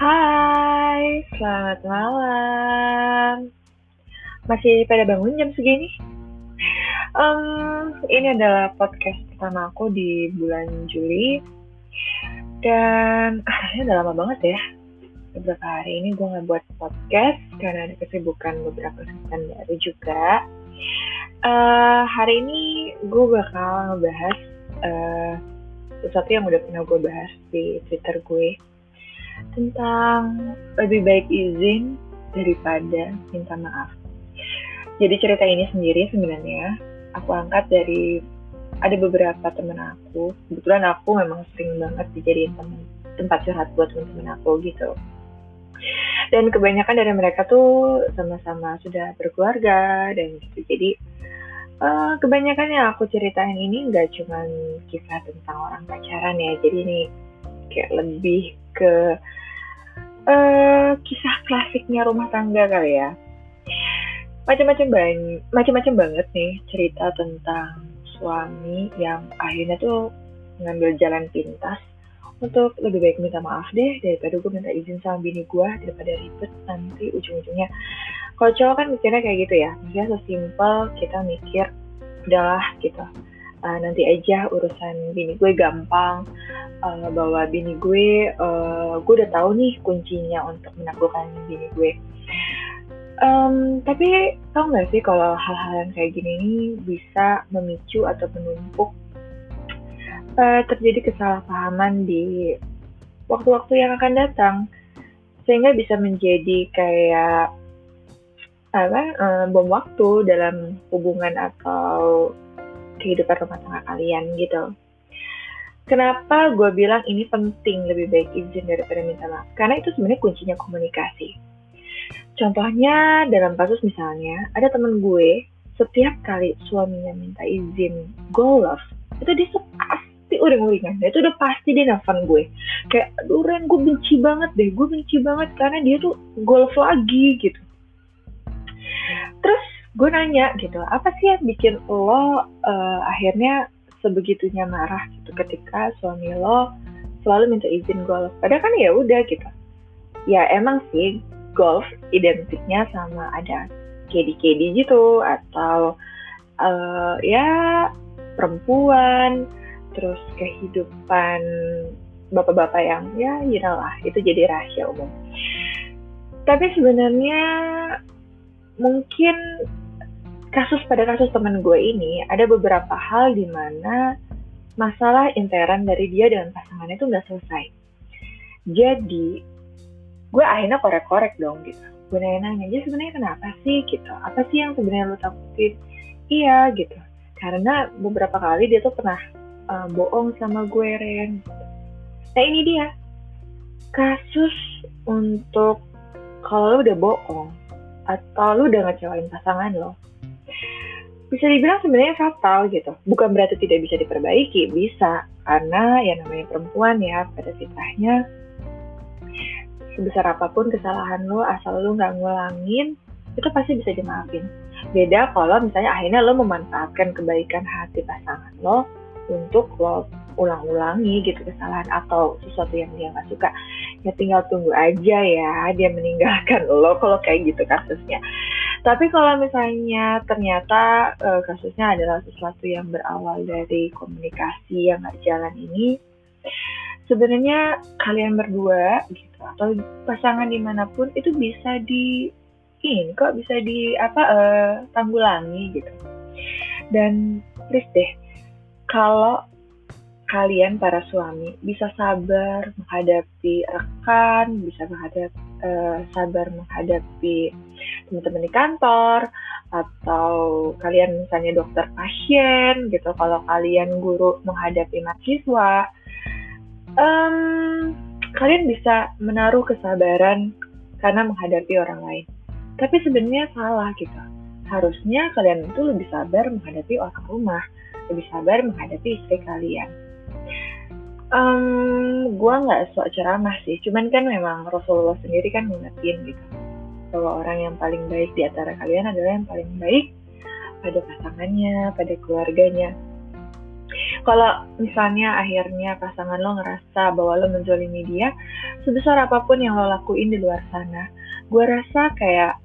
Hai, selamat malam. Masih pada bangun jam segini? Um, ini adalah podcast pertama aku di bulan Juli. Dan akhirnya udah lama banget ya. Beberapa hari ini gue nggak buat podcast karena ada kesibukan beberapa kesempatan baru juga. Uh, hari ini gue bakal ngebahas uh, sesuatu yang udah pernah gue bahas di Twitter gue tentang lebih baik izin daripada minta maaf. Jadi cerita ini sendiri sebenarnya aku angkat dari ada beberapa temen aku. Kebetulan aku memang sering banget dijadiin temen, tempat curhat buat temen-temen aku gitu. Dan kebanyakan dari mereka tuh sama-sama sudah berkeluarga dan gitu. Jadi uh, kebanyakan yang aku ceritain ini nggak cuma kisah tentang orang pacaran ya. Jadi ini kayak lebih ke uh, kisah klasiknya rumah tangga kali ya. Macam-macam banyak macam-macam banget nih cerita tentang suami yang akhirnya tuh ngambil jalan pintas untuk lebih baik minta maaf deh daripada gue minta izin sama bini gue daripada ribet nanti ujung-ujungnya. Kalau cowok kan mikirnya kayak gitu ya maksudnya sesimpel kita mikir udahlah gitu uh, nanti aja urusan bini gue gampang. Uh, bahwa bini gue uh, gue udah tahu nih kuncinya untuk menaklukkan bini gue. Um, tapi tau gak sih kalau hal-hal yang kayak gini ini bisa memicu atau menumpuk uh, terjadi kesalahpahaman di waktu-waktu yang akan datang. Sehingga bisa menjadi kayak apa uh, bom waktu dalam hubungan atau kehidupan rumah tangga kalian gitu. Kenapa gue bilang ini penting lebih baik izin daripada minta maaf? Karena itu sebenarnya kuncinya komunikasi. Contohnya dalam kasus misalnya, ada temen gue, setiap kali suaminya minta izin go love, itu dia pasti uring-uringan. Itu udah pasti dia nelfon gue. Kayak, aduh Ren, gue benci banget deh. Gue benci banget karena dia tuh golf lagi gitu. Terus gue nanya gitu apa sih yang bikin lo uh, akhirnya sebegitunya marah gitu ketika suami lo selalu minta izin golf? Padahal kan ya udah gitu. Ya emang sih golf identiknya sama ada kedi-kedi gitu atau uh, ya perempuan terus kehidupan bapak-bapak yang ya you know lah itu jadi rahasia umum. Tapi sebenarnya mungkin kasus pada kasus teman gue ini ada beberapa hal di mana masalah intern dari dia dengan pasangannya itu nggak selesai. Jadi gue akhirnya korek-korek dong gitu. Gue nanya-nanya, jadi sebenarnya kenapa sih gitu? Apa sih yang sebenarnya lo takutin? Iya gitu. Karena beberapa kali dia tuh pernah uh, bohong sama gue Ren. Nah ini dia kasus untuk kalau lo udah bohong atau lo udah ngecewain pasangan lo, bisa dibilang sebenarnya fatal gitu. Bukan berarti tidak bisa diperbaiki, bisa. Karena ya namanya perempuan ya, pada fitrahnya sebesar apa pun kesalahan lo, asal lo nggak ngulangin, itu pasti bisa dimaafin. Beda kalau misalnya akhirnya lo memanfaatkan kebaikan hati pasangan lo untuk lo ulang-ulangi gitu kesalahan atau sesuatu yang dia nggak suka ya tinggal tunggu aja ya dia meninggalkan lo kalau kayak gitu kasusnya tapi kalau misalnya ternyata uh, kasusnya adalah sesuatu yang berawal dari komunikasi yang nggak jalan ini sebenarnya kalian berdua gitu atau pasangan di mana pun itu bisa di ini kok bisa di apa uh, tanggulangi gitu. Dan please deh kalau kalian para suami bisa sabar menghadapi rekan, bisa menghadap uh, sabar menghadapi teman-teman di kantor atau kalian misalnya dokter pasien gitu kalau kalian guru menghadapi mahasiswa um, kalian bisa menaruh kesabaran karena menghadapi orang lain. Tapi sebenarnya salah gitu. Harusnya kalian itu lebih sabar menghadapi orang rumah lebih sabar menghadapi istri kalian. Um, gue nggak sok ceramah sih, cuman kan memang Rasulullah sendiri kan ngingetin gitu bahwa orang yang paling baik di antara kalian adalah yang paling baik pada pasangannya, pada keluarganya. Kalau misalnya akhirnya pasangan lo ngerasa bahwa lo menzolimi dia, sebesar apa pun yang lo lakuin di luar sana gue rasa kayak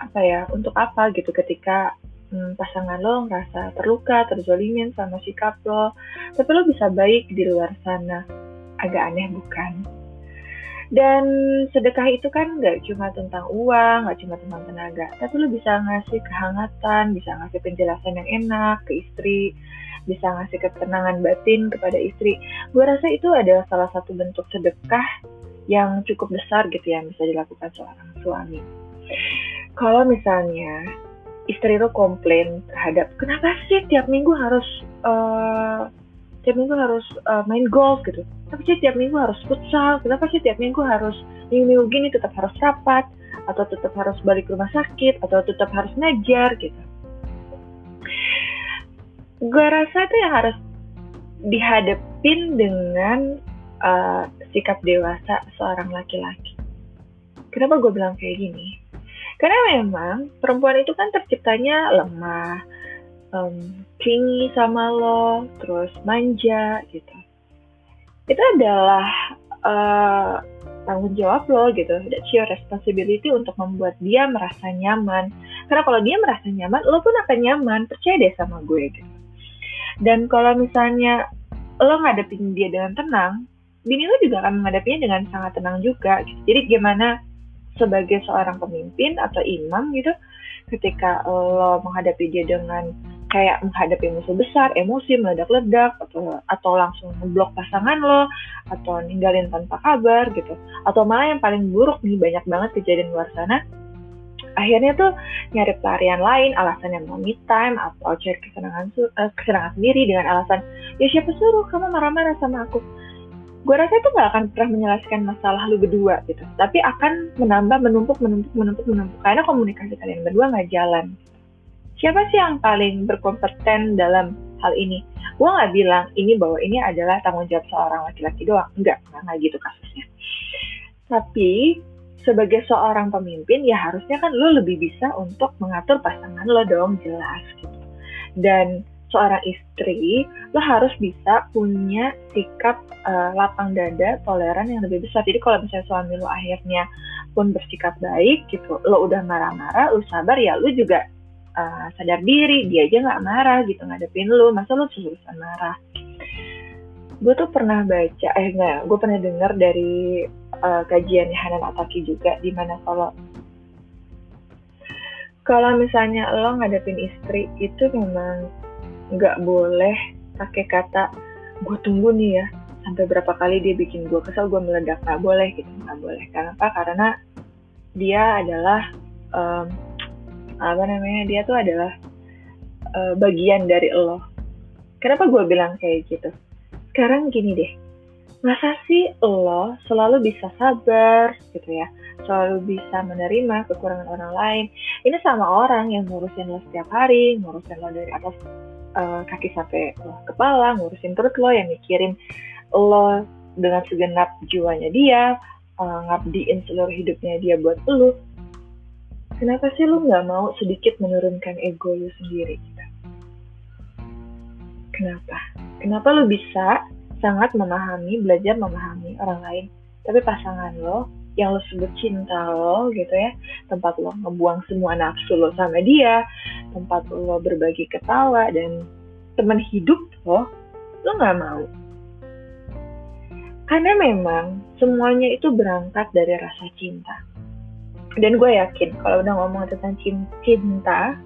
apa ya untuk apa gitu ketika hmm, pasangan lo ngerasa terluka terzolimin sama sikap lo tapi lo bisa baik di luar sana agak aneh bukan dan sedekah itu kan nggak cuma tentang uang, nggak cuma tentang tenaga, tapi lo bisa ngasih kehangatan, bisa ngasih penjelasan yang enak ke istri, bisa ngasih ketenangan batin kepada istri. Gue rasa itu adalah salah satu bentuk sedekah yang cukup besar gitu ya bisa dilakukan seorang suami. Kalau misalnya istri lo komplain terhadap kenapa sih tiap minggu harus uh, tiap minggu harus uh, main golf gitu. Tapi sih tiap minggu harus futsal. Kenapa sih tiap minggu harus minggu-minggu gini tetap harus rapat? Atau tetap harus balik rumah sakit? Atau tetap harus ngajar gitu? Gue rasa itu yang harus dihadapin dengan uh, sikap dewasa seorang laki-laki. Kenapa gue bilang kayak gini? Karena memang perempuan itu kan terciptanya lemah um, clingy sama lo, terus manja gitu. Itu adalah uh, tanggung jawab lo gitu. That's your responsibility untuk membuat dia merasa nyaman. Karena kalau dia merasa nyaman, lo pun akan nyaman. Percaya deh sama gue gitu. Dan kalau misalnya lo ngadepin dia dengan tenang, bini lo juga akan menghadapinya dengan sangat tenang juga. Gitu. Jadi gimana sebagai seorang pemimpin atau imam gitu, ketika lo menghadapi dia dengan kayak menghadapi musuh besar, emosi meledak-ledak atau atau langsung ngeblok pasangan lo atau ninggalin tanpa kabar gitu. Atau malah yang paling buruk nih banyak banget kejadian luar sana. Akhirnya tuh nyari pelarian lain, alasan yang mau me time atau cari kesenangan uh, kesenangan sendiri dengan alasan ya siapa suruh kamu marah-marah sama aku. Gue rasa itu gak akan pernah menyelesaikan masalah lu berdua gitu, tapi akan menambah menumpuk menumpuk menumpuk menumpuk karena komunikasi kalian berdua nggak jalan siapa sih yang paling berkompeten dalam hal ini? Gue nggak bilang ini bahwa ini adalah tanggung jawab seorang laki-laki doang. Enggak, nggak gitu kasusnya. Tapi sebagai seorang pemimpin ya harusnya kan lo lebih bisa untuk mengatur pasangan lo dong jelas gitu. Dan seorang istri lo harus bisa punya sikap uh, lapang dada, toleran yang lebih besar. Jadi kalau misalnya suami lo akhirnya pun bersikap baik gitu, lo udah marah-marah, lo sabar ya lo juga uh, sadar diri dia aja nggak marah gitu ngadepin lu masa lu terus-terusan marah? Gue tuh pernah baca eh enggak gue pernah dengar dari uh, kajian Hanan Ataki juga di mana kalau kalau misalnya lo ngadepin istri itu memang nggak boleh pakai kata gue tunggu nih ya sampai berapa kali dia bikin gue kesel gue meledak. Nggak boleh gitu nggak boleh. Kenapa? Karena dia adalah um, apa namanya dia tuh adalah uh, bagian dari lo. Kenapa gue bilang kayak gitu? Sekarang gini deh masa sih lo selalu bisa sabar gitu ya? Selalu bisa menerima kekurangan orang lain. Ini sama orang yang ngurusin lo setiap hari ngurusin lo dari atas uh, kaki sampai uh, kepala ngurusin perut lo yang mikirin lo dengan segenap jiwanya dia uh, ngabdiin seluruh hidupnya dia buat lo kenapa sih lu nggak mau sedikit menurunkan ego lu sendiri gitu? Kenapa? Kenapa lu bisa sangat memahami, belajar memahami orang lain, tapi pasangan lo yang lo sebut cinta lo gitu ya, tempat lo ngebuang semua nafsu lo sama dia, tempat lo berbagi ketawa dan teman hidup lo, lo nggak mau. Karena memang semuanya itu berangkat dari rasa cinta dan gue yakin kalau udah ngomong tentang cinta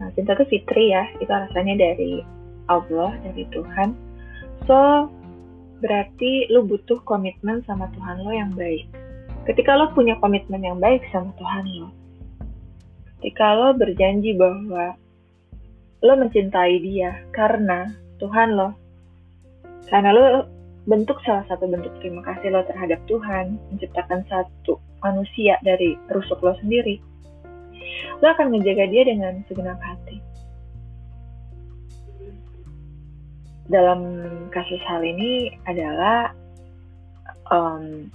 nah, cinta itu fitri ya. Itu rasanya dari Allah dari Tuhan. So berarti lu butuh komitmen sama Tuhan lo yang baik. Ketika lo punya komitmen yang baik sama Tuhan lo ketika lo berjanji bahwa lo mencintai dia karena Tuhan lo karena lo bentuk salah satu bentuk terima kasih lo terhadap Tuhan menciptakan satu manusia dari rusuk lo sendiri, lo akan menjaga dia dengan segenap hati. Dalam kasus hal ini adalah um,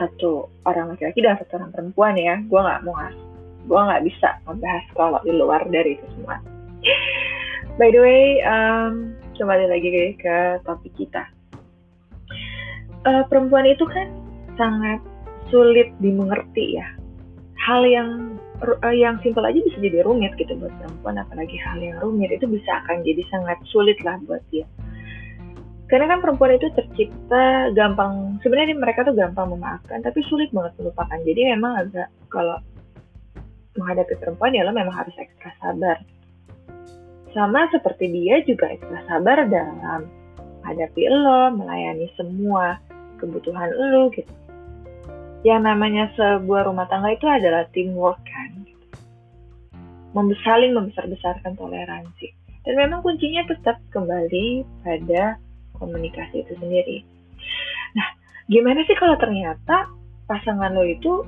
satu orang laki-laki dan satu orang perempuan ya. Gue nggak mau gue nggak bisa membahas kalau di luar dari itu semua. By the way, um, kembali lagi ke topik kita. Uh, perempuan itu kan sangat sulit dimengerti ya. Hal yang uh, yang simpel aja bisa jadi rumit gitu buat perempuan apalagi hal yang rumit itu bisa akan jadi sangat sulit lah buat dia. Karena kan perempuan itu tercipta gampang sebenarnya mereka tuh gampang memaafkan tapi sulit banget melupakan. Jadi memang agak kalau menghadapi perempuan ya lo memang harus ekstra sabar. Sama seperti dia juga ekstra sabar dalam hadapi lo melayani semua kebutuhan lo gitu. Yang namanya sebuah rumah tangga itu adalah teamwork kan saling membesar-besarkan toleransi. Dan memang kuncinya tetap kembali pada komunikasi itu sendiri. Nah gimana sih kalau ternyata pasangan lo itu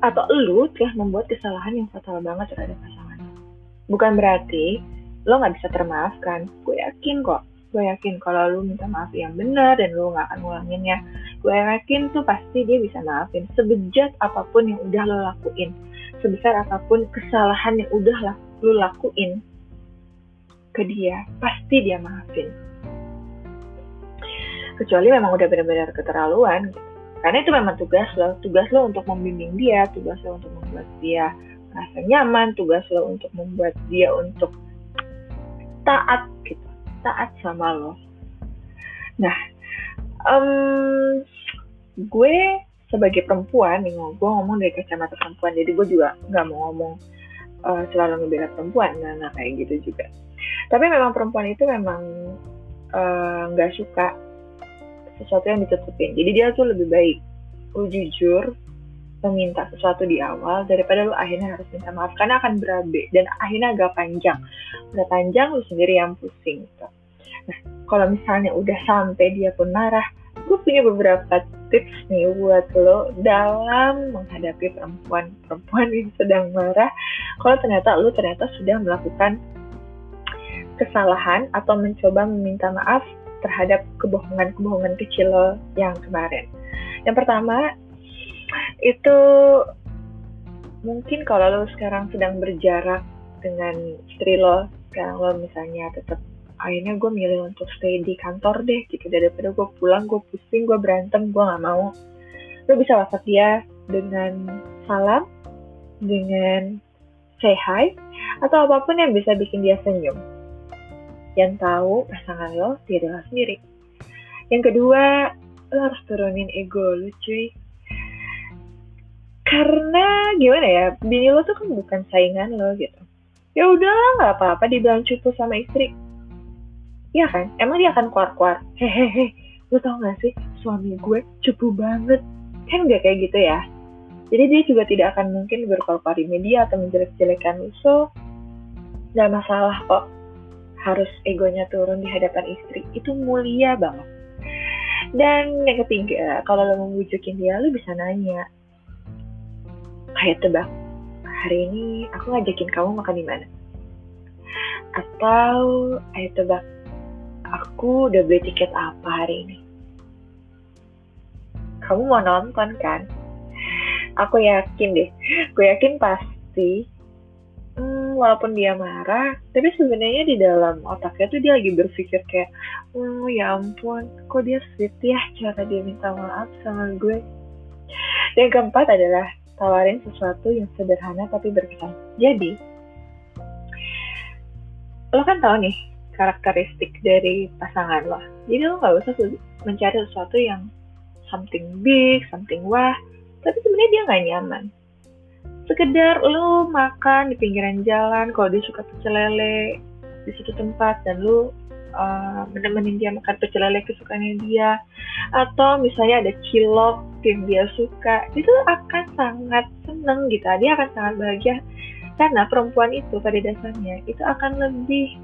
atau lo telah membuat kesalahan yang fatal banget terhadap pasangan bukan berarti lo nggak bisa termaafkan. Gue yakin kok gue yakin kalau lu minta maaf yang benar dan lu nggak akan ngulanginnya gue yakin tuh pasti dia bisa maafin sebejat apa pun yang udah lo lakuin. Sebesar apa pun kesalahan yang udah lu lakuin ke dia pasti dia maafin. Kecuali memang udah benar-benar keterlaluan. Karena itu memang tugas lo tugas lo untuk membimbing dia tugas lo untuk membuat dia merasa nyaman tugas lo untuk membuat dia untuk taat gitu taat sama lo. Nah, um, gue sebagai perempuan nih gue ngomong dari kacamata perempuan, jadi gue juga nggak mau ngomong uh, selalu ngebela perempuan, nah, nah kayak gitu juga. Tapi memang perempuan itu memang eh, nggak uh, suka sesuatu yang ditutupin. Jadi dia tuh lebih baik lu jujur meminta sesuatu di awal daripada lu akhirnya harus minta maaf karena akan berabe dan akhirnya agak panjang udah panjang lu sendiri yang pusing gitu. Nah, kalau misalnya udah sampai dia pun marah, gue punya beberapa tips nih buat lo dalam menghadapi perempuan-perempuan yang sedang marah. Kalau ternyata lo ternyata sudah melakukan kesalahan atau mencoba meminta maaf terhadap kebohongan-kebohongan kecil lo yang kemarin. Yang pertama, itu mungkin kalau lo sekarang sedang berjarak dengan istri lo, sekarang lo misalnya tetap akhirnya gue milih untuk stay di kantor deh gitu. Daripada gue pulang gue pusing gue berantem gue nggak mau. Lo bisa whatsapp dia dengan salam dengan say hi atau apa pun yang bisa bikin dia senyum. Yang tahu pasangan lo dia adalah sendiri. Yang kedua lo harus turunin ego lo cuy. Karena gimana ya bini lo tuh kan bukan saingan lo gitu. Ya udah nggak apa-apa dibilang cupu sama istri Iya kan? Emang dia akan keluar-keluar. Hehehe, lu tau gak sih suami gue cupu banget. Kan gak kayak gitu ya. Jadi dia juga tidak akan mungkin berkeluar di media atau menjelek-jelekan lu. So, gak masalah kok. Harus egonya turun di hadapan istri. Itu mulia banget. Dan yang ketiga, kalau lo membujukin dia, lo bisa nanya. Kayak tebak, hari ini aku ngajakin kamu makan di mana? Atau, ayo tebak, aku udah beli tiket apa hari ini? Kamu mau nonton kan? Aku yakin deh, gue yakin pasti hmm, walaupun dia marah, tapi sebenarnya di dalam otaknya tuh dia lagi berpikir kayak, oh ya ampun, kok dia sweet ya cara dia minta maaf sama gue. Yang keempat adalah tawarin sesuatu yang sederhana tapi berkesan. Jadi, lo kan tahu nih, karakteristik dari pasangan lo. Jadi lo nggak usah mencari sesuatu yang something big, something wah, tapi sebenarnya dia nggak nyaman. Sekedar lo makan di pinggiran jalan, kalau dia suka pecel lele di suatu tempat dan lo uh, menemenin dia makan pecel lele kesukaannya dia, atau misalnya ada cilok yang dia suka, itu akan sangat seneng gitu. Dia akan sangat bahagia karena perempuan itu pada dasarnya itu akan lebih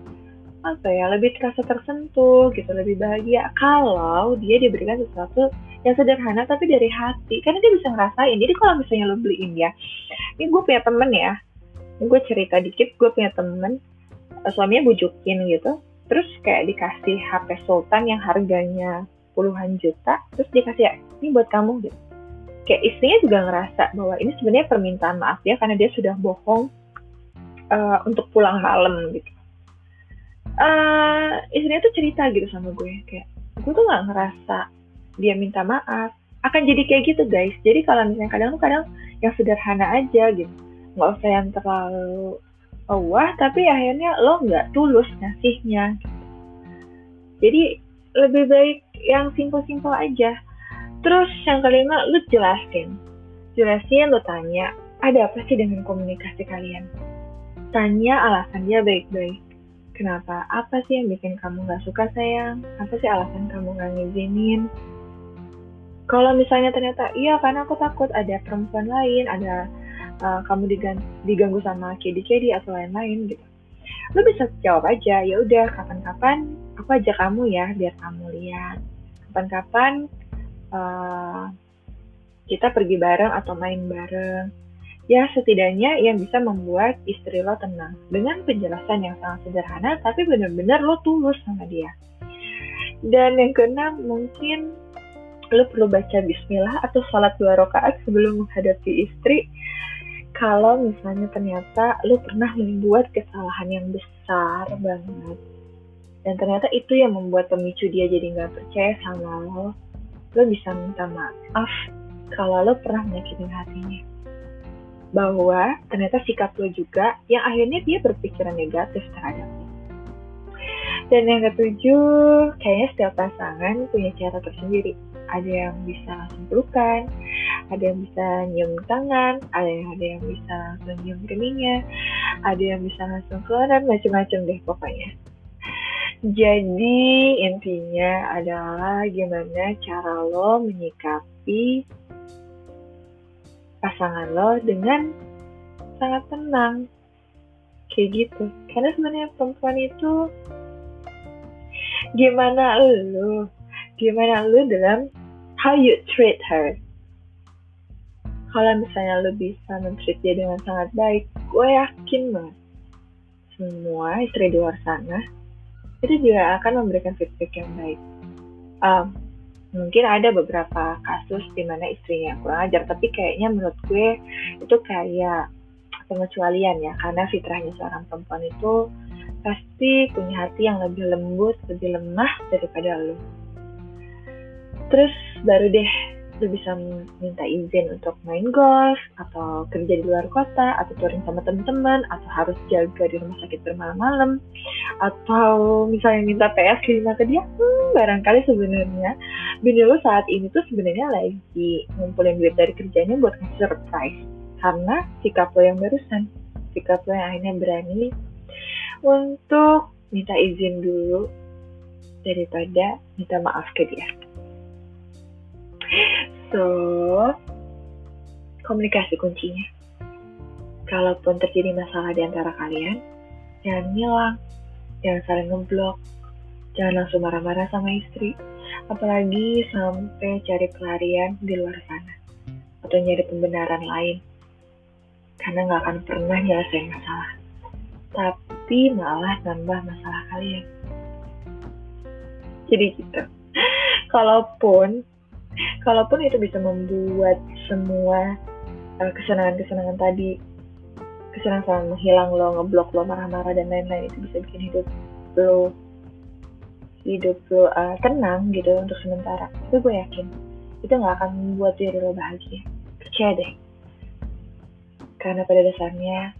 apa ya lebih terasa tersentuh gitu lebih bahagia. Kalau dia diberikan sesuatu yang sederhana tapi dari hati karena dia bisa ngerasain. Jadi kalau misalnya lo beliin ya ini gue punya temen ya ini gue cerita dikit gue punya temen eh, suaminya bujukin gitu terus kayak dikasih HP Sultan yang harganya puluhan juta terus dikasih ya ini buat kamu gitu. Kayak istrinya juga ngerasa bahwa ini sebenarnya permintaan maaf ya karena dia sudah bohong uh, untuk pulang malam gitu uh, istrinya tuh cerita gitu sama gue kayak gue tuh nggak ngerasa dia minta maaf. Akan jadi kayak gitu guys. Jadi kalau misalnya kadang kadang yang sederhana aja gitu. Nggak usah yang terlalu wah tapi akhirnya lo nggak tulus ngasihnya gitu. jadi lebih baik yang simpel-simpel aja. Terus yang kelima lu jelasin. Jelasin lo tanya ada apa sih dengan komunikasi kalian? Tanya alasannya baik-baik kenapa? Apa sih yang bikin kamu nggak suka sayang? Apa sih alasan kamu nggak ngizinin? Kalau misalnya ternyata iya karena aku takut ada perempuan lain ada uh, kamu diganggu sama kedi-kedi atau lain-lain gitu. Lo bisa jawab aja ya udah kapan-kapan aku ajak kamu ya biar kamu lihat. Kapan-kapan uh, kita pergi bareng atau main bareng ya setidaknya yang bisa membuat istri lo tenang. Dengan penjelasan yang sangat sederhana tapi benar-benar lo tulus sama dia. Dan yang keenam mungkin lo perlu baca bismillah atau sholat dua rakaat sebelum menghadapi istri. Kalau misalnya ternyata lo pernah membuat kesalahan yang besar banget. Dan ternyata itu yang membuat pemicu dia jadi nggak percaya sama lo lo bisa minta maaf kalau lo pernah menyakitin hatinya bahwa ternyata sikap lo juga yang akhirnya dia berpikiran negatif terhadap dan yang ketujuh kayaknya setiap pasangan punya cara tersendiri ada yang bisa langsung pelukan, ada yang bisa nyium tangan, ada yang ada yang bisa langsung nyium keningnya, ada yang bisa langsung keluaran, macam-macam deh pokoknya. Jadi intinya adalah gimana cara lo menyikapi pasangan lo dengan sangat tenang. Kayak gitu. Karena sebenarnya perempuan itu gimana lo gimana lo dalam how you treat her. Kalau misalnya lo bisa men-treat dia dengan sangat baik, gue yakin banget semua istri di luar sana itu juga akan memberikan feedback yang baik. Um, mungkin ada beberapa kasus di mana istrinya kurang ajar, tapi kayaknya menurut gue itu kayak pengecualian ya, karena fitrahnya seorang perempuan itu pasti punya hati yang lebih lembut, lebih lemah daripada lo terus baru deh lu bisa minta izin untuk main golf atau kerja di luar kota atau touring sama teman-teman atau harus jaga di rumah sakit bermalam-malam atau misalnya minta PS 5 ke dia hmm, barangkali sebenarnya bini lu saat ini tuh sebenarnya lagi ngumpulin duit dari kerjanya buat surprise karena sikap lo yang barusan sikap lo yang akhirnya berani untuk minta izin dulu daripada minta maaf ke dia. So, komunikasi kuncinya. Kalaupun terjadi masalah di antara kalian, jangan ngilang, jangan saling ngeblok, jangan langsung marah-marah sama istri, apalagi sampai cari pelarian di luar sana, atau nyari pembenaran lain, karena nggak akan pernah nyelesain masalah, tapi malah nambah masalah kalian. Jadi gitu. Kalaupun kalaupun itu bisa membuat semua uh, kesenangan-kesenangan tadi kesenangan menghilang lo ngeblok lo marah-marah dan lain-lain itu bisa bikin hidup lo hidup lo uh, tenang gitu untuk sementara. Tapi gue yakin itu nggak akan membuat diri lo bahagia. Percaya deh. Karena pada dasarnya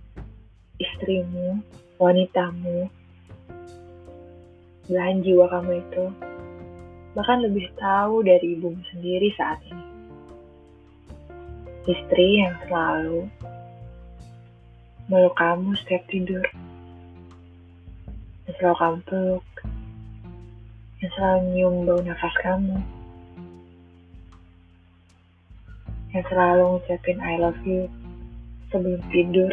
istrimu wanitamu belahan jiwa kamu itu bahkan lebih tahu dari ibumu sendiri saat ini. Istri yang selalu meluk kamu setiap tidur, selalu kamu yang selalu nyium bau nafas kamu, yang selalu ngucapin I love you sebelum tidur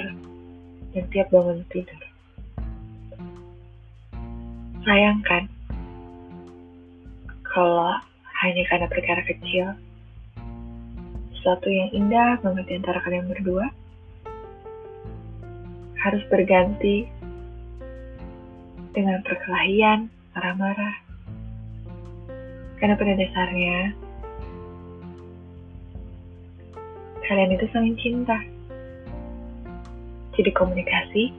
dan tiap bangun tidur. Sayangkan, kalau hanya karena perkara kecil, sesuatu yang indah banget antara kalian berdua, harus berganti dengan perkelahian, marah-marah. Karena pada dasarnya, kalian itu saling cinta. Jadi komunikasi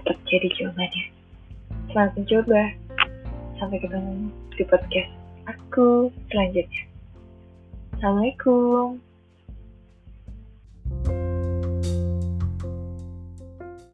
tetap jadi jawabannya. Selamat mencoba. Sampai ketemu di podcast aku selanjutnya. Assalamualaikum.